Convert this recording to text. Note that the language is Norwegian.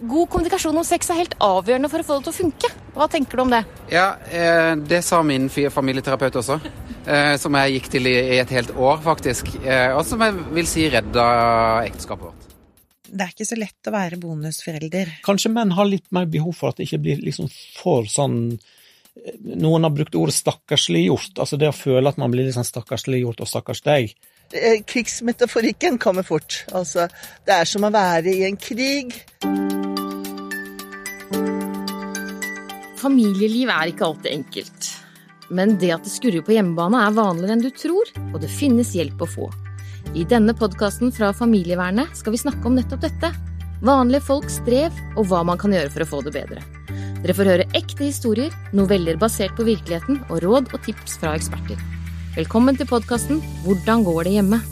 God kommunikasjon om sex er helt avgjørende for å få det til å funke. Hva tenker du om det? Ja, eh, det sa min familieterapeut også. Eh, som jeg gikk til i et helt år, faktisk. Eh, og som jeg vil si redda ekteskapet vårt. Det er ikke så lett å være bonusforelder. Kanskje menn har litt mer behov for at det ikke blir liksom for sånn Noen har brukt ordet stakkarsliggjort, altså det å føle at man blir litt sånn stakkarsliggjort og stakkars deg. Krigsmetaforikken kommer fort. Altså, det er som å være i en krig. Familieliv er ikke alltid enkelt. Men det at det skurrer på hjemmebane er vanligere enn du tror, og det finnes hjelp å få. I denne podkasten fra Familievernet skal vi snakke om nettopp dette. Vanlige folks strev, og hva man kan gjøre for å få det bedre. Dere får høre ekte historier, noveller basert på virkeligheten og råd og tips fra eksperter. Velkommen til podkasten Hvordan går det hjemme?